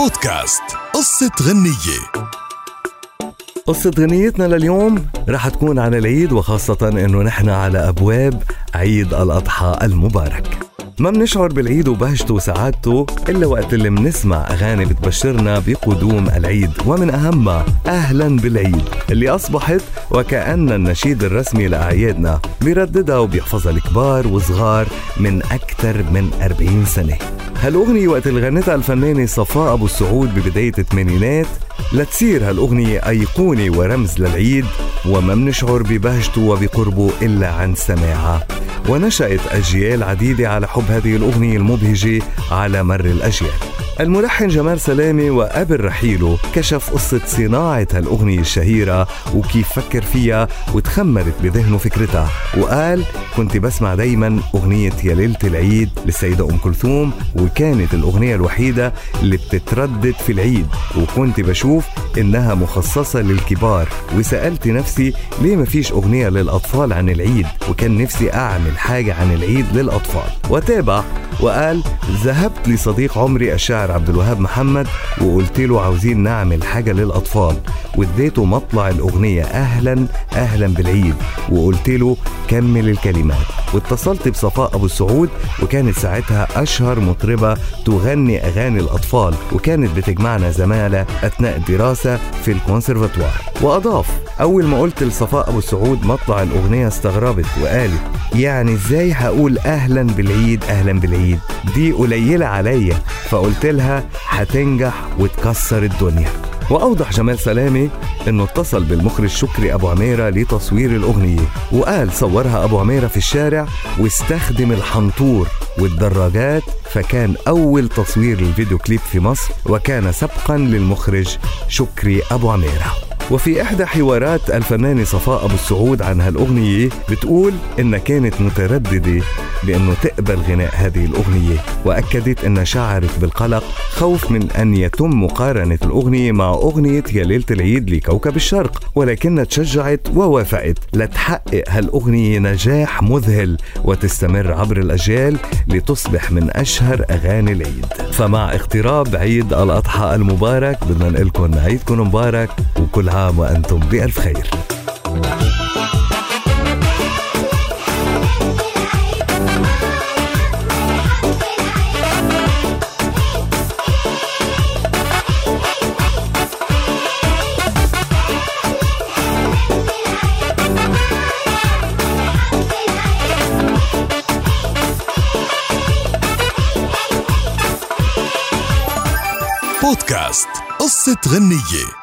بودكاست. قصة غنية. قصة غنيتنا لليوم رح تكون عن العيد وخاصة إنه نحن على أبواب عيد الأضحى المبارك. ما منشعر بالعيد وبهجته وسعادته إلا وقت اللي منسمع أغاني بتبشرنا بقدوم العيد. ومن أهمها أهلا بالعيد اللي أصبحت وكأن النشيد الرسمي لأعيادنا بيرددها وبيحفظها الكبار وصغار من أكثر من 40 سنة. هالأغنية وقت اللي غنتها الفنانة صفاء أبو السعود ببداية الثمانينات لتصير هالأغنية أيقونة ورمز للعيد وما منشعر ببهجته وبقربه إلا عن سماعها. ونشأت أجيال عديدة على حب هذه الأغنية المبهجة على مر الأجيال. الملحن جمال سلامة وقبل رحيله كشف قصة صناعة هالأغنية الشهيرة وكيف فكر فيها وتخمرت بذهنه فكرتها. وقال كنت بسمع دايما أغنية يا ليلة العيد للسيدة أم كلثوم وكانت الأغنية الوحيدة اللي بتتردد في العيد. وكنت بشوف إنها مخصصة للكبار وسألت نفسي ليه ما فيش أغنية للأطفال عن العيد؟ وكان نفسي أعمل حاجة عن العيد للأطفال. وتابع وقال ذهبت لصديق عمري الشاعر عبد الوهاب محمد وقلت له عاوزين نعمل حاجة للأطفال. واديته مطلع الأغنية أهلا أهلا بالعيد. وقلت له كمل الكلمات. واتصلت بصفاء أبو السعود وكانت ساعتها أشهر مطربة تغني أغاني الأطفال. وكانت بتجمعنا زمالة أثناء الدراسة في الكونسرفاتوار. وأضاف أول ما قلت لصفاء أبو السعود مطلع الأغنية استغربت وقالت يعني إزاي هقول أهلا بالعيد أهلا بالعيد؟ دي قليلة عليا. فقلت لها هتنجح وتكسر الدنيا. وأوضح جمال سلامي إنه اتصل بالمخرج شكري أبو عميرة لتصوير الأغنية وقال صورها أبو عميرة في الشارع واستخدم الحنطور والدراجات فكان أول تصوير للفيديو كليب في مصر وكان سبقا للمخرج شكري أبو عميرة. وفي إحدى حوارات الفنانة صفاء أبو السعود عن هالأغنية بتقول إنها كانت مترددة بأنه تقبل غناء هذه الأغنية وأكدت أنها شعرت بالقلق خوف من أن يتم مقارنة الأغنية مع أغنية يا ليلة العيد لكوكب الشرق ولكنها تشجعت ووافقت لتحقق هالأغنية نجاح مذهل وتستمر عبر الأجيال لتصبح من أشهر أغاني العيد. فمع اقتراب عيد الأضحى المبارك بدنا نقول لكم عيدكم مبارك وكل عام وأنتم بألف خير. بودكاست قصة غنية.